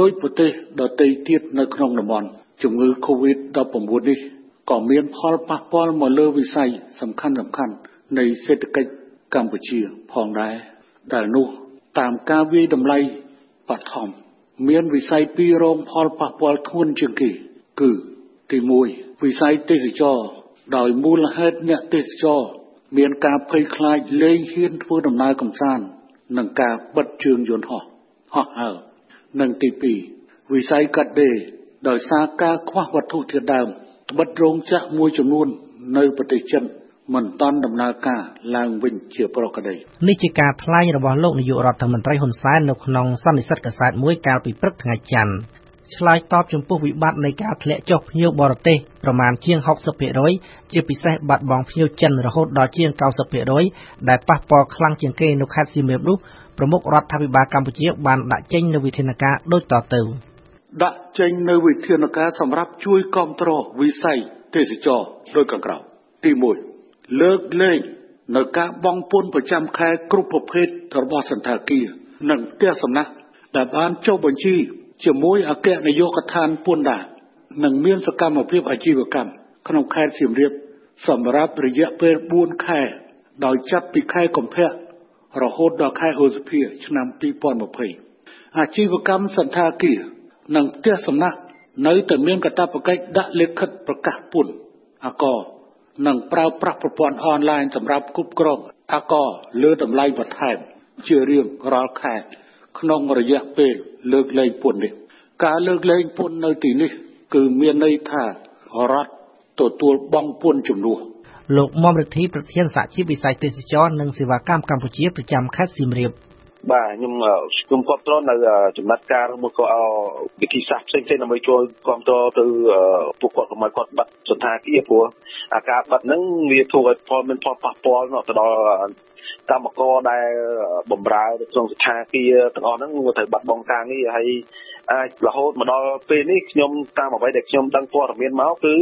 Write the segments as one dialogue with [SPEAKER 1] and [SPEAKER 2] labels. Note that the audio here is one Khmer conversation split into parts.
[SPEAKER 1] ដោយប្រទេសដទៃទៀតនៅក្នុងតំបន់ជំងឺ Covid-19 នេះក៏មានផលប៉ះពាល់មកលើវិស័យសំខាន់សំខាន់នៃសេដ្ឋកិច្ចកម្ពុជាផងដែរដែលនោះតាមការវិយតម្លៃបឋមមានវិស័យពីររងផលប៉ះពាល់ធ្ងន់ជាងគេគឺទី1វិស័យទេសចរដោយមូលហេតុអ្នកទេសចរមានការភ័យខ្លាចលែងហ៊ានធ្វើដំណើរកម្សាន្តនិងការបិទជើងយន្តហោះហោះហើរ និងទី2វិស័យកាត់ដេរដោយសារការខ្វះវត្ថុធាតុដើមត្បិតរោងចក្រមួយចំនួននៅប្រទេសចិនមិនតាន់ដំណើរការឡើងវិញជាប្រក្រតី
[SPEAKER 2] នេះជាការថ្លែងរបស់លោកនាយករដ្ឋមន្ត្រីហ៊ុនសែននៅក្នុងសន្និសីទកាសែតមួយកាលពីព្រឹកថ្ងៃច័ន្ទឆ្លើយតបចំពោះវិបត្តិនៃការធ្លាក់ចុះភ្ញៀវបរទេសប្រមាណជាង60%ជាពិសេសបាត់បង់ភ្ញៀវចិនរហូតដល់ជាង90%ដែលប៉ះពាល់ខ្លាំងជាងគេនៅខេត្តសៀមរាបនោះ ប្រមុខរដ្ឋាភិបាលកម្ពុជាបានដាក់ចេញនូវវិធានការដូចតទៅ
[SPEAKER 1] ដាក់ចេញនូវវិធានការសម្រាប់ជួយគ្រប់គ្រងវិស័យទេសចរដូចខាងក្រោមទី1លើកលែងនៅការបង់ពន្ធប្រចាំខែគ្រប់ប្រភេទរបស់សន្តាគារនិងផ្ទះសំណាក់ដែលបានចុះបញ្ជីជាមួយអគ្គនាយកដ្ឋានពន្ធដារនិងមានសកម្មភាពអាជីវកម្មក្នុងខេត្តសៀមរាបសម្រាប់រយៈពេល4ខែដោយចាប់ពីខែកុម្ភៈ រហូតដល់ខែឧសភាឆ្នាំ2020អាជីវកម្មសន្តាគារនិងផ្ទះសំណាក់នៅតែមានកាតព្វកិច្ចដាក់លិខិតប្រកាសពន្ធអកនិងប្រើប្រាស់ប្រព័ន្ធអនឡាញសម្រាប់គ្រប់គ្រងអកលើតម្លៃបន្ថែមជារៀងរាល់ខែក្នុងរយៈពេលលើកលែងពន្ធនេះការលើកលែងពន្ធនៅទីនេះ គឺមានន័យថារដ្ឋទទួលបង់ពន្ធជំនួស
[SPEAKER 2] លោកមុំរិទ្ធីប្រធានសហជីពវិស័យទេសចរនិងសេវាកម្មកម្ពុជាប្រចាំខេត្តសៀមរាប
[SPEAKER 3] បាទខ្ញុំខ្ញុំគ្រប់គ្រងនៅចំណាត់ការមកក៏វិធីសាស្ត្រផ្សេងៗដើម្បីជួយគ្រប់គ្រងទៅពួកគាត់កុំឲ្យគាត់បាត់សន្តាគារព្រោះអាការបាត់ហ្នឹងវាធ្វើឲ្យផលមានផលប៉ះពាល់ទៅដល់កម្មករដែលបំរើនៅក្នុងស្ថានភាពទាំងអស់ហ្នឹងត្រូវបាត់បង់ការងារហើយអាចរហូតមកដល់ពេលនេះខ្ញុំតាមអ្វីដែលខ្ញុំដឹងព័ត៌មានមកគឺ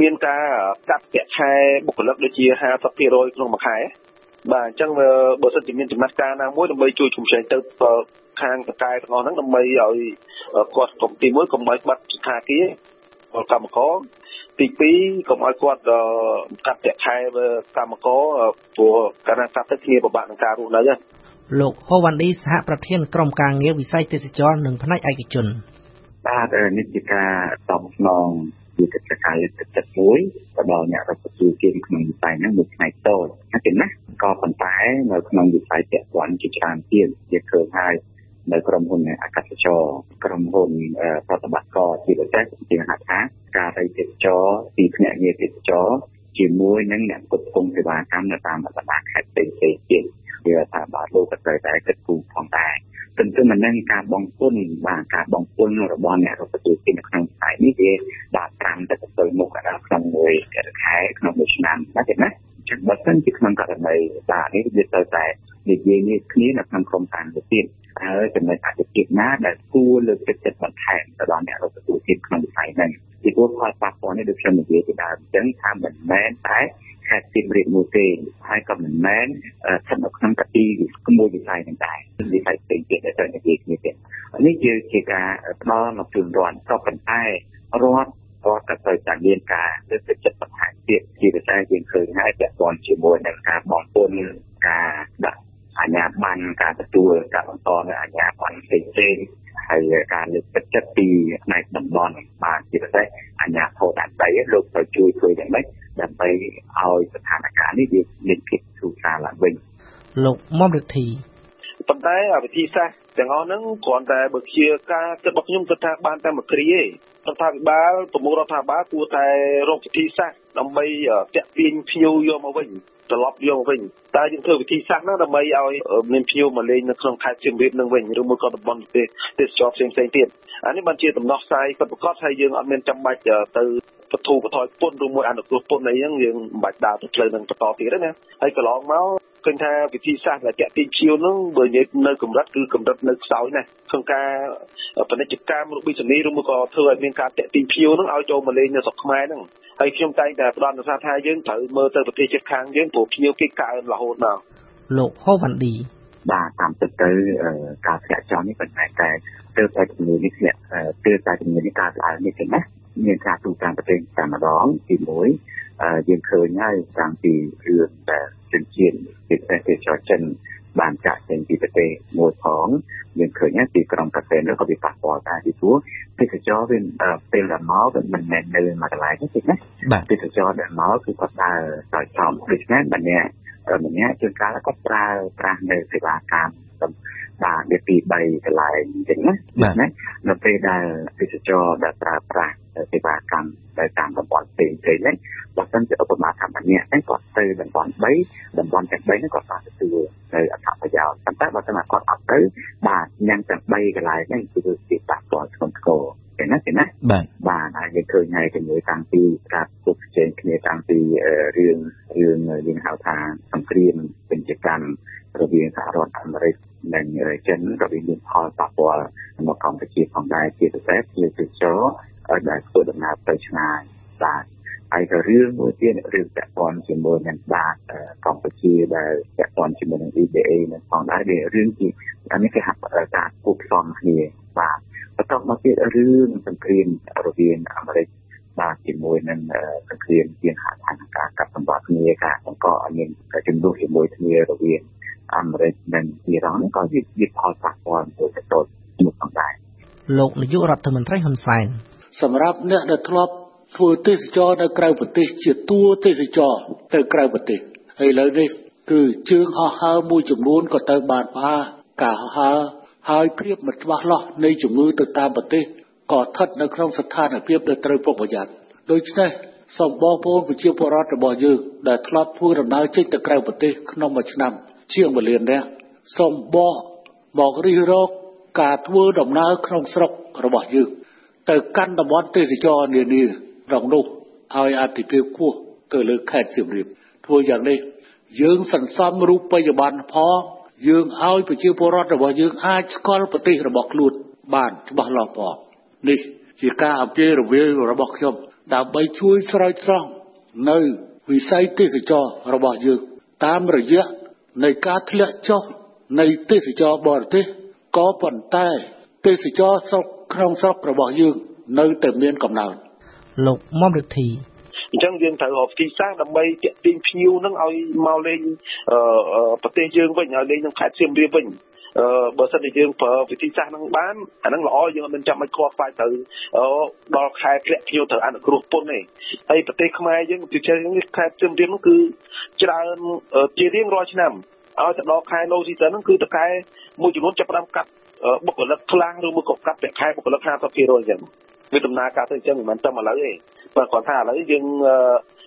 [SPEAKER 3] មានការកាត់ប្រាក់ខែបុគ្គលិកដូចជា50%ក្នុងមួយខែបាទអញ្ចឹងបើសិនជាមានចំណាត់ការណាមួយដើម្បីជួយជំរុញទៅខាងតកែទាំងអស់ហ្នឹងដើម្បីឲ្យគាត់កុំទី1កុំឲ្យបាត់ស្ថានភាពកម្មករទី2កុំឲ្យគាត់កាត់ប្រាក់ខែកម្មករព្រោះកាលណាកាត់ទៅគ្នាពិបាកក្នុងការរស់នៅ
[SPEAKER 2] លោកហូវ៉ាន់ឌីសហប្រធានក្រុមការងារវិស័យទេសចរនិងផ្នែកឯកជន
[SPEAKER 4] បាទនេះជាការតបស្នង ជាកិច្ចការលើកទឹកចិត្តមួយទៅដល់អ្នករដ្ឋទូជាក្នុងវិស័យហ្នឹងមួយផ្នែកតូចហើយណាក៏ប៉ុន្តែនៅក្នុងវិស័យពាក់ព័ន្ធជាច្រើនទៀតជាឃើញហើយនៅក្រុមហ៊ុនអាកាសចរក្រុមហ៊ុនប្រតិបត្តិការជាពិសេសជាហៅថាការរីទេសចរពីភ្នាក់ងារទេសចរជាមួយនឹងអ្នកគ្រប់គ្រងសេវាកម្មនៅតាមបណ្ដាខេត្តផ្សេងៗទៀតវាថាបាទលោកក៏ត្រូវតែគិតគូរផងដែរ ទន្ទឹមនឹងការបងពុនបាទការបងពុនរបស់អ្នករដ្ឋទូទីនៅក្នុងខ្សែនេះវាបាទ5ទៅ7មុខដល់ក្នុងមួយខែក្នុងមួយឆ្នាំបាទទេណាចឹងបើសិនជាក្នុងករណីបាទនេះវាត្រូវតែនិយាយនេះគ្នានៅក្នុងក្រុមការទៅទៀតហើយចំណុចអតិថិជនណាដែលគួរលើកទឹកចិត្តបន្ថែមទៅដល់អ្នករដ្ឋទូទីក្នុងវិស័យហ្នឹងពីព្រោះផលប៉ះពាល់នេះដូចខ្ញុំនិយាយពីដើមអញ្ចឹងថាមិនមែនតែ ខេត្តសៀមរាបមួយទេហើយក៏មិនមែនស្ថិតនៅក្នុងកទីមួយវិស័យនឹងដែរវិស័យផ្សេងទៀតដែលត្រូវនិយាយគ្នាទៀតនេះជាជាការផ្ដល់នៅជូនរដ្ឋក៏ប៉ុន្តែរដ្ឋក៏ត្រូវតែមានការលើកទឹកចិត្តបន្ថែមទៀតជាពិសេសយើងឃើញហើយពាក់ព័ន្ធជាមួយនឹងការបងពុនការដាក់អាជ្ញាប័ណ្ណការទទួលការបន្តនៅអាជ្ញាប័ណ្ណផ្សេងៗហើយការលើកទឹកចិត្តពីផ្នែកតំបន់បាទជាពិសេសអាជ្ញាធរដែនដីលោកត្រូវជួយធ្វើយ៉ាងម៉េច ដើម្បីឲ្យស្ថានភាពនេះវាមានភាពស្រួលស្រាលឡើងវិញ
[SPEAKER 2] លោកមុំរិទ្ធី
[SPEAKER 3] ប៉ុន្តែវិធីសាស្ត្រ ទាំងអស់ហ្នឹងគ្រាន់តែបើជាការគិតរបស់ខ្ញុំគិតថាបានតែមួយគ្រាទេរដ្ឋាភិបាលប្រមុខរដ្ឋាភិបាលគួរតែរកវិធីសាស្ត្រដើម្បីតាក់ទាញភ្ញៀវយកមកវិញត្រឡប់យកមកវិញតែយើងធ្វើវិធីសាស្ត្រហ្នឹងដើម្បីឲ្យមានភ្ញៀវមកលេងនៅក្នុងខេត្តសៀមរាបនឹងវិញឬមួយក៏តំបន់ប្រទេសទេសចរផ្សេងផ្សេងទៀតអានេះបានជាដំណោះស្រាយពិតប្រាកដហើយយើងអត់មានចាំបាច់ទៅបទូបថយពន្ធឬមួយអនុគ្រោះពន្ធអីហ្នឹងយើងមិនបាច់ដើរទៅផ្លូវនឹងបន្តទៀតទេណាហើយកន្លងមកឃើញថាវិធីសាស្ត្រដែលតាក់ទាញភ្ញៀវហ្នឹងបើនិយាយនៅកម្រិតគឺកម្រិតនៅខ្សោយណាស់ក្នុងការពាណិជ្ជកម្មរូបិសនីឬមួយក៏ធ្វើឲ្យមានការតាក់ទាញភ្ញៀវហ្នឹងឲ្យចូលមកលេងនៅស្រុកខ្មែរហ្នឹងហើយខ្ញុំតែងតែផ្ដល់នសាថាយើងត្រូវមើលទៅប្រទេសជិតខាងយើងព្រោះភ្ញៀវគេកើនរហូតមក
[SPEAKER 2] លោកហូវ៉ាន់ឌី
[SPEAKER 4] បាទតាមពិតទៅការធ្លាក់ចុះនេះប៉ុន្តែតែទើបតែជំងឺនេះធ្លាក់ទើបតែជំងឺនេះកើតឡើងនេះទេណាមានការទូតាមប្រទេសតែម្ដងទី1យើងឃើញហើយតាំងពីរឿងដែលជនជាតិពិសេសជាចចិន បានចាក់ចេញពីប្រទេសមួយផងយើងឃើញថាទីក្រុងកាសេនក៏វាប៉ះពាល់ដែរពីព្រោះទេសចរវាពេលដែលមកវាមិនមែននៅមួយកន្លែងទេណាទេសចរដែលមកគឺគាត់ដើរដោយចំដូច្នេះម្នាក់ម្នាក់ជួនកាលគាត់ប្រើប្រាស់នៅសេវាកម្មបាទវាពី3កន្លែងអញ្ចឹងណាណានៅពេលដែលទេសចរដែលប្រើប្រាស់ សេវាកម្មដែលតាមតំបន់ផ្សេងផ្សេងហ្នឹងបើសិនជាឧបមាថាម្នាក់ហ្នឹងគាត់ទៅតំបន់3តំបន់ទាំង3ហ្នឹងគាត់បានទទួលនៅអត្ថប្រយោជន៍ប៉ុន្តែបើសិនជាគាត់អត់ទៅបាទញ៉ាំទាំង3កន្លែងហ្នឹងគឺវាប៉ះពាល់ធ្ងន់ធ្ងរទេណាទេណា
[SPEAKER 2] បាទ
[SPEAKER 4] បាទហើយយើងឃើញហើយជាមួយតាំងពីការពុកជែងគ្នាតាំងពីរឿងរឿងយើងហៅថាសង្គ្រាមពាណិជ្ជកម្មរវាងសហរដ្ឋអាមេរិកនិងចិនក៏វាមានផលប៉ះពាល់មកកម្ពុជាផងដែរជាពិសេសជាទេសចរ ដែលធ្វើដំណើរទៅឆ្ងាយបាទហើយក៏រឿងមួយទៀតរឿងពាក់ព័ន្ធជាមួយនឹងបាទកម្ពុជាដែលពាក់ព័ន្ធជាមួយនឹង EBA នឹងផងដែរវារឿងជាអានេះគេហាក់ការគូផ្សំគ្នាបាទបន្ទាប់មកទៀតរឿងសង្គ្រាមរវាងអាមេរិកបាទជាមួយនឹងសង្គ្រាមជាហត្ថានការកាត់សម្បត្តិគ្នាការបង្កឲ្យមានចំនួនជាមួយគ្នារវាងអាមេរិកនិងអ៊ីរ៉ង់ក៏វាវាផលប៉ះពាល់ទៅទៅជាមួយផងដែរ
[SPEAKER 2] លោកនាយករដ្ឋមន្ត្រីហ៊ុនសែន
[SPEAKER 1] សម្រាប់អ្នកដែលធ្លាប់ធ្វើទេសចរនៅក្រៅប្រទេសជាតួទេសចរទៅក្រៅប្រទេសហើយឥឡូវនេះគឺជើងហោះហើរមួយចំនួនក៏ទៅបានផាការហោះហើរហើយភាពមិនច្បាស់លាស់នៃជំងឺទៅតាមប្រទេសក៏ស្ថិតនៅក្នុងស្ថានភាពដែលត្រូវប្រុងប្រយ័ត្នដូច្នេះសូមបងប្អូនប្រជាពលរដ្ឋរបស់យើងដែលធ្លាប់ធ្វើដំណើរចេញទៅក្រៅប្រទេសក្នុងមួយឆ្នាំជាង1លាននាក់សូមបកមករិះរកការធ្វើដំណើរក្នុងស្រុករបស់យើង ទៅកាន់តំបន់ទេសចរនានាក្នុងនោះឲ្យអតិភិបខ្ពស់ទៅលើខេត្តសៀមរាបធ្វើយ៉ាងនេះយើងសន្សំរូបិយប័ណ្ណផងយើងឲ្យប្រជាពលរដ្ឋរបស់យើងអាចស្គាល់ប្រទេសរបស់ខ្លួនបានច្បាស់លាស់ផងនេះជាការអភិរវារបស់ខ្ញុំដើម្បីជួយស្រោចស្រង់នៅវិស័យទេសចររបស់យើងតាមរយៈនៃការធ្លាក់ចុះនៃទេសចរបរទេសក៏ប៉ុន្តែទេសចរស្រុក ក្នុងស្រុករបស់យើងនៅតែមានកំណើន
[SPEAKER 2] លោកមុំរិទ្ធី
[SPEAKER 3] អញ្ចឹងយើងត្រូវរកវិធីសាស្ត្រដើម្បីទាក់ទាញភ្ញៀវនឹងឲ្យមកលេងប្រទេសយើងវិញឲ្យលេងក្នុងខេត្តសៀមរាបវិញអឺបើសិនជាយើងប្រើវិធីសាស្ត្រហ្នឹងបានអាហ្នឹងល្អយើងអត់មានចាំបាច់ខ្វល់ខ្វាយទៅដល់ខែធ្លាក់ភ្ញៀវត្រូវអនុគ្រោះពន្ធទេហើយប្រទេសខ្មែរយើងជាច្រើនខេត្តសៀមរាបហ្នឹងគឺច្រើនជារៀងរាល់ឆ្នាំឲ្យទៅដល់ខែ low season ហ្នឹងគឺតកែមួយចំនួនចាប់ផ្ដើមកាត់ បុគ្គលិកខ្លាំងឬមួយក៏កាត់ប្រាក់ខែបុគ្គលិក50%អញ្ចឹងវាដំណើរការទៅអញ្ចឹងមិនមែនតែឥឡូវទេបើគាត់ថាឥឡូវយើង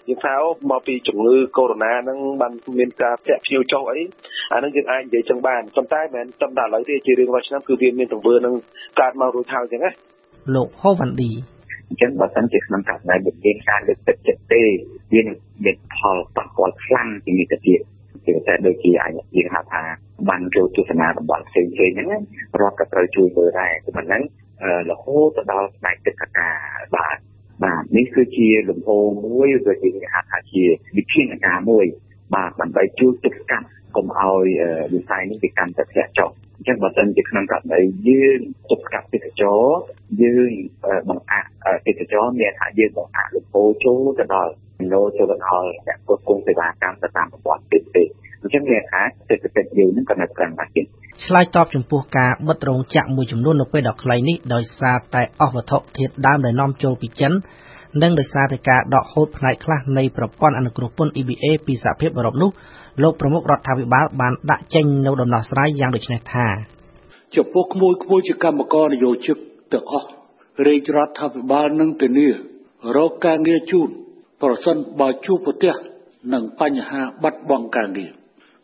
[SPEAKER 3] យើងថាមកពីជំងឺកូវីដ -19 ហ្នឹងបានមានការធាក់ភ្ញៀវចុះអីអាហ្នឹងយើងអាចនិយាយចឹងបានប៉ុន្តែមិនមែនត្រឹមតែឥឡូវទេជារៀងរាល់ឆ្នាំគឺវាមានទង្វើនឹងកើតមករួចហើយអញ្ចឹងណា
[SPEAKER 2] លោកហូវ៉ាន់ឌី
[SPEAKER 4] អញ្ចឹងបើសិនជាក្នុងករណីមានការលើកទឹកចិត្តទេវានឹងមានផលប៉ះពាល់ខ្លាំងជាងនេះទៅទៀតជាពិសេសដូចជាអាចយើងហៅថា បានចូលទស្សនាតំបន់ផ្សេងៗហ្នឹងរដ្ឋក៏ត្រូវជួយមើលដែរប៉ុណ្ណឹងរហូតទៅដល់ផ្នែកទឹកកតាបាទបាទនេះគឺជាលំហមួយឬជាហៅថាជាវិធានការមួយបាទដើម្បីជួយទប់ស្កាត់កុំឲ្យវិស័យនេះវាកាន់តែធ្លាក់ចុះ អញ្ចឹងបើសិនជាក្នុងករណីយើងទប់ស្កាត់ទេសចរយើងបង្អាក់ទេសចរមានថាយើងបង្អាក់លំហចូលទៅដល់ចំណូលចូលទៅដល់អ្នកផ្គត់ផ្គង់សេវាកម្មទៅតាមប្រព័ន្ធទេសទេអញ្ចឹងមានថាសេដ្ឋកិច្ចយើងនឹងក៏នៅក្រឹមដែរទៀត
[SPEAKER 2] ឆ្លើយតបចំពោះការបិទរោងចក្រមួយចំនួននៅពេលដ៏ខ្លីនេះដោយសារតែអស់វត្ថុធាតុដើមដែលនាំចូលពីចិន និងដោយសារតែការដកហូតផ្នែកខ្លះនៃប្រព័ន្ធអនុគ្រោះពន្ធ EBA ពីសហភាពអឺរ៉ុបនោះលោកប្រមុខរដ្ឋាភិបាលបានដាក់ចេញនូវដំណោះស្រាយយ៉ាងដូចនេះថា
[SPEAKER 1] ចំពោះក្មួយក្មួយជាកម្មករនយោជិកទាំងអស់រាជរដ្ឋាភិបាលនឹងធានារកការងារជូនប្រសិនបើជួបប្រទះនឹងបញ្ហាបាត់បង់ការងារ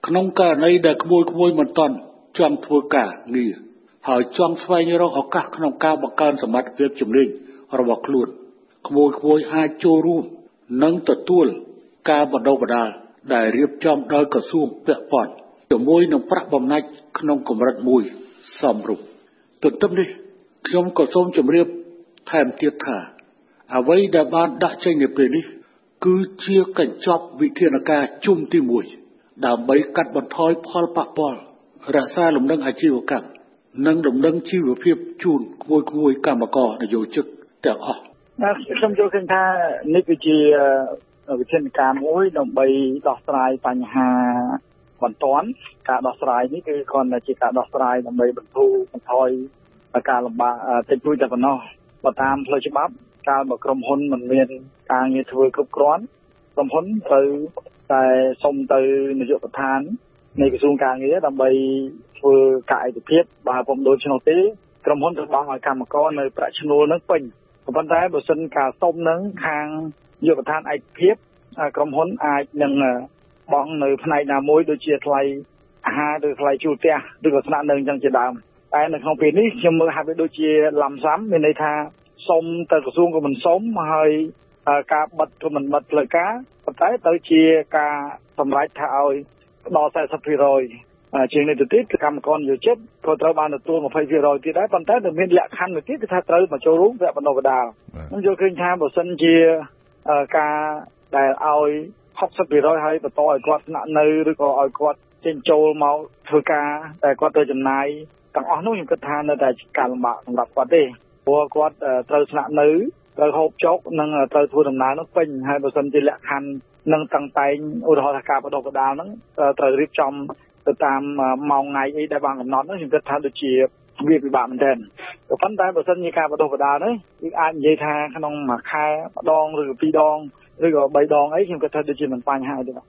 [SPEAKER 1] ក្នុងករណីដែលក្មួយក្មួយមិនទាន់ចង់ធ្វើការងារហើយចង់ស្វែងរកឱកាសក្នុងការបង្កើនសមត្ថភាពជំនាញរបស់ខ្លួន ក្មួយក្មួយអាចចូលរួម និងទទួលការបណ្ដុះបណ្ដាលដែលរៀបចំដោយក្រសួងពាក់ព័ន្ធជាមួយនឹងប្រាក់បំណាច់ក្នុងកម្រិតមួយសមរម្យទន្ទឹមនេះខ្ញុំក៏សូមជម្រាបថែមទៀតថាអ្វីដែលបានដាក់ចេញនៅពេលនេះគឺជាកញ្ចប់វិធានការជុំទី1ដើម្បីកាត់បន្ថយផលប៉ះពាល់រក្សាលំនឹងអាជីវកម្មនិងលំនឹងជីវភាពជូនគួយគួយកម្មករនយោជិកទាំងអស់
[SPEAKER 5] ខ្ញុំយល់ឃើញថានេះគឺជាវិធានការមួយដើម្បីដោះស្រាយបញ្ហាបន្ទាន់ការដោះស្រាយនេះគឺគ្រាន់តែជាការដោះស្រាយដើម្បីបន្ធូរបន្ថយការលំបាកតិចតួចតែប៉ុណ្ណោះបើតាមផ្លូវច្បាប់កាលបើក្រុមហ៊ុនមិនមានការងារធ្វើគ្រប់គ្រាន់ក្រុមហ៊ុនត្រូវតែសុំទៅនាយកដ្ឋាននៃក្រសួងការងារដើម្បីធ្វើការឯកភាពបើពុំដូច្នោះទេក្រុមហ៊ុនត្រូវបង់ឲ្យកម្មករនៅប្រាក់ឈ្នួលនឹងពេញ ប៉ុន្តែបើសិនការសុំនឹងខាងនាយកដ្ឋានឯកភាពក្រុមហ៊ុនអាចនឹងបង់នៅផ្នែកណាមួយដូចជាថ្លៃអាហារឬថ្លៃជួលផ្ទះឬក៏ស្នាក់នៅអញ្ចឹងជាដើមតែនៅក្នុងពេលនេះខ្ញុំមើលហាក់បីដូចជាឡំសាំមានន័យថាសុំទៅក្រសួងក៏មិនសុំហើយការបិទក៏មិនបិទផ្លូវការប៉ុន្តែទៅជាការសម្រេចថាឲ្យដល់40% ជាងនេះទៅទៀតកម្មករយោជិតក៏ត្រូវបានទទួល20%ទៀតដែរប៉ុន្តែនៅមានលក្ខខណ្ឌមួយទៀតគឺថាត្រូវមកចូលរួមវគ្គបណ្ដុះបណ្ដាលខ្ញុំយល់ឃើញថាបើសិនជាការដែលឲ្យ60%ហើយបន្តឲ្យគាត់ស្នាក់នៅឬក៏ឲ្យគាត់ចេញចូលមកធ្វើការតែគាត់ទៅចំណាយទាំងអស់នោះខ្ញុំគិតថានៅតែការលំបាកសម្រាប់គាត់ទេព្រោះគាត់ត្រូវស្នាក់នៅត្រូវហូបចុកនិងត្រូវធ្វើដំណើរនោះពេញហើយបើសិនជាលក្ខខណ្ឌនឹងតាំងតែងឧទាហរណ៍ថាការបដិបដាលហ្នឹងត្រូវរៀបចំ ទៅតាមម៉ោងថ្ងៃអីដែលបានកំណត់ហ្នឹងខ្ញុំគិតថាដូចជាវាពិបាកមែនទែនក៏ប៉ុន្តែបើសិនជាការបដិបដាលនេះគឺអាចនិយាយថាក្នុងមួយខែម្ដងឬពីរដងឬក៏3ដងអីខ្ញុំគិតថាដូចជាមិនបញ្ហាទេបាទ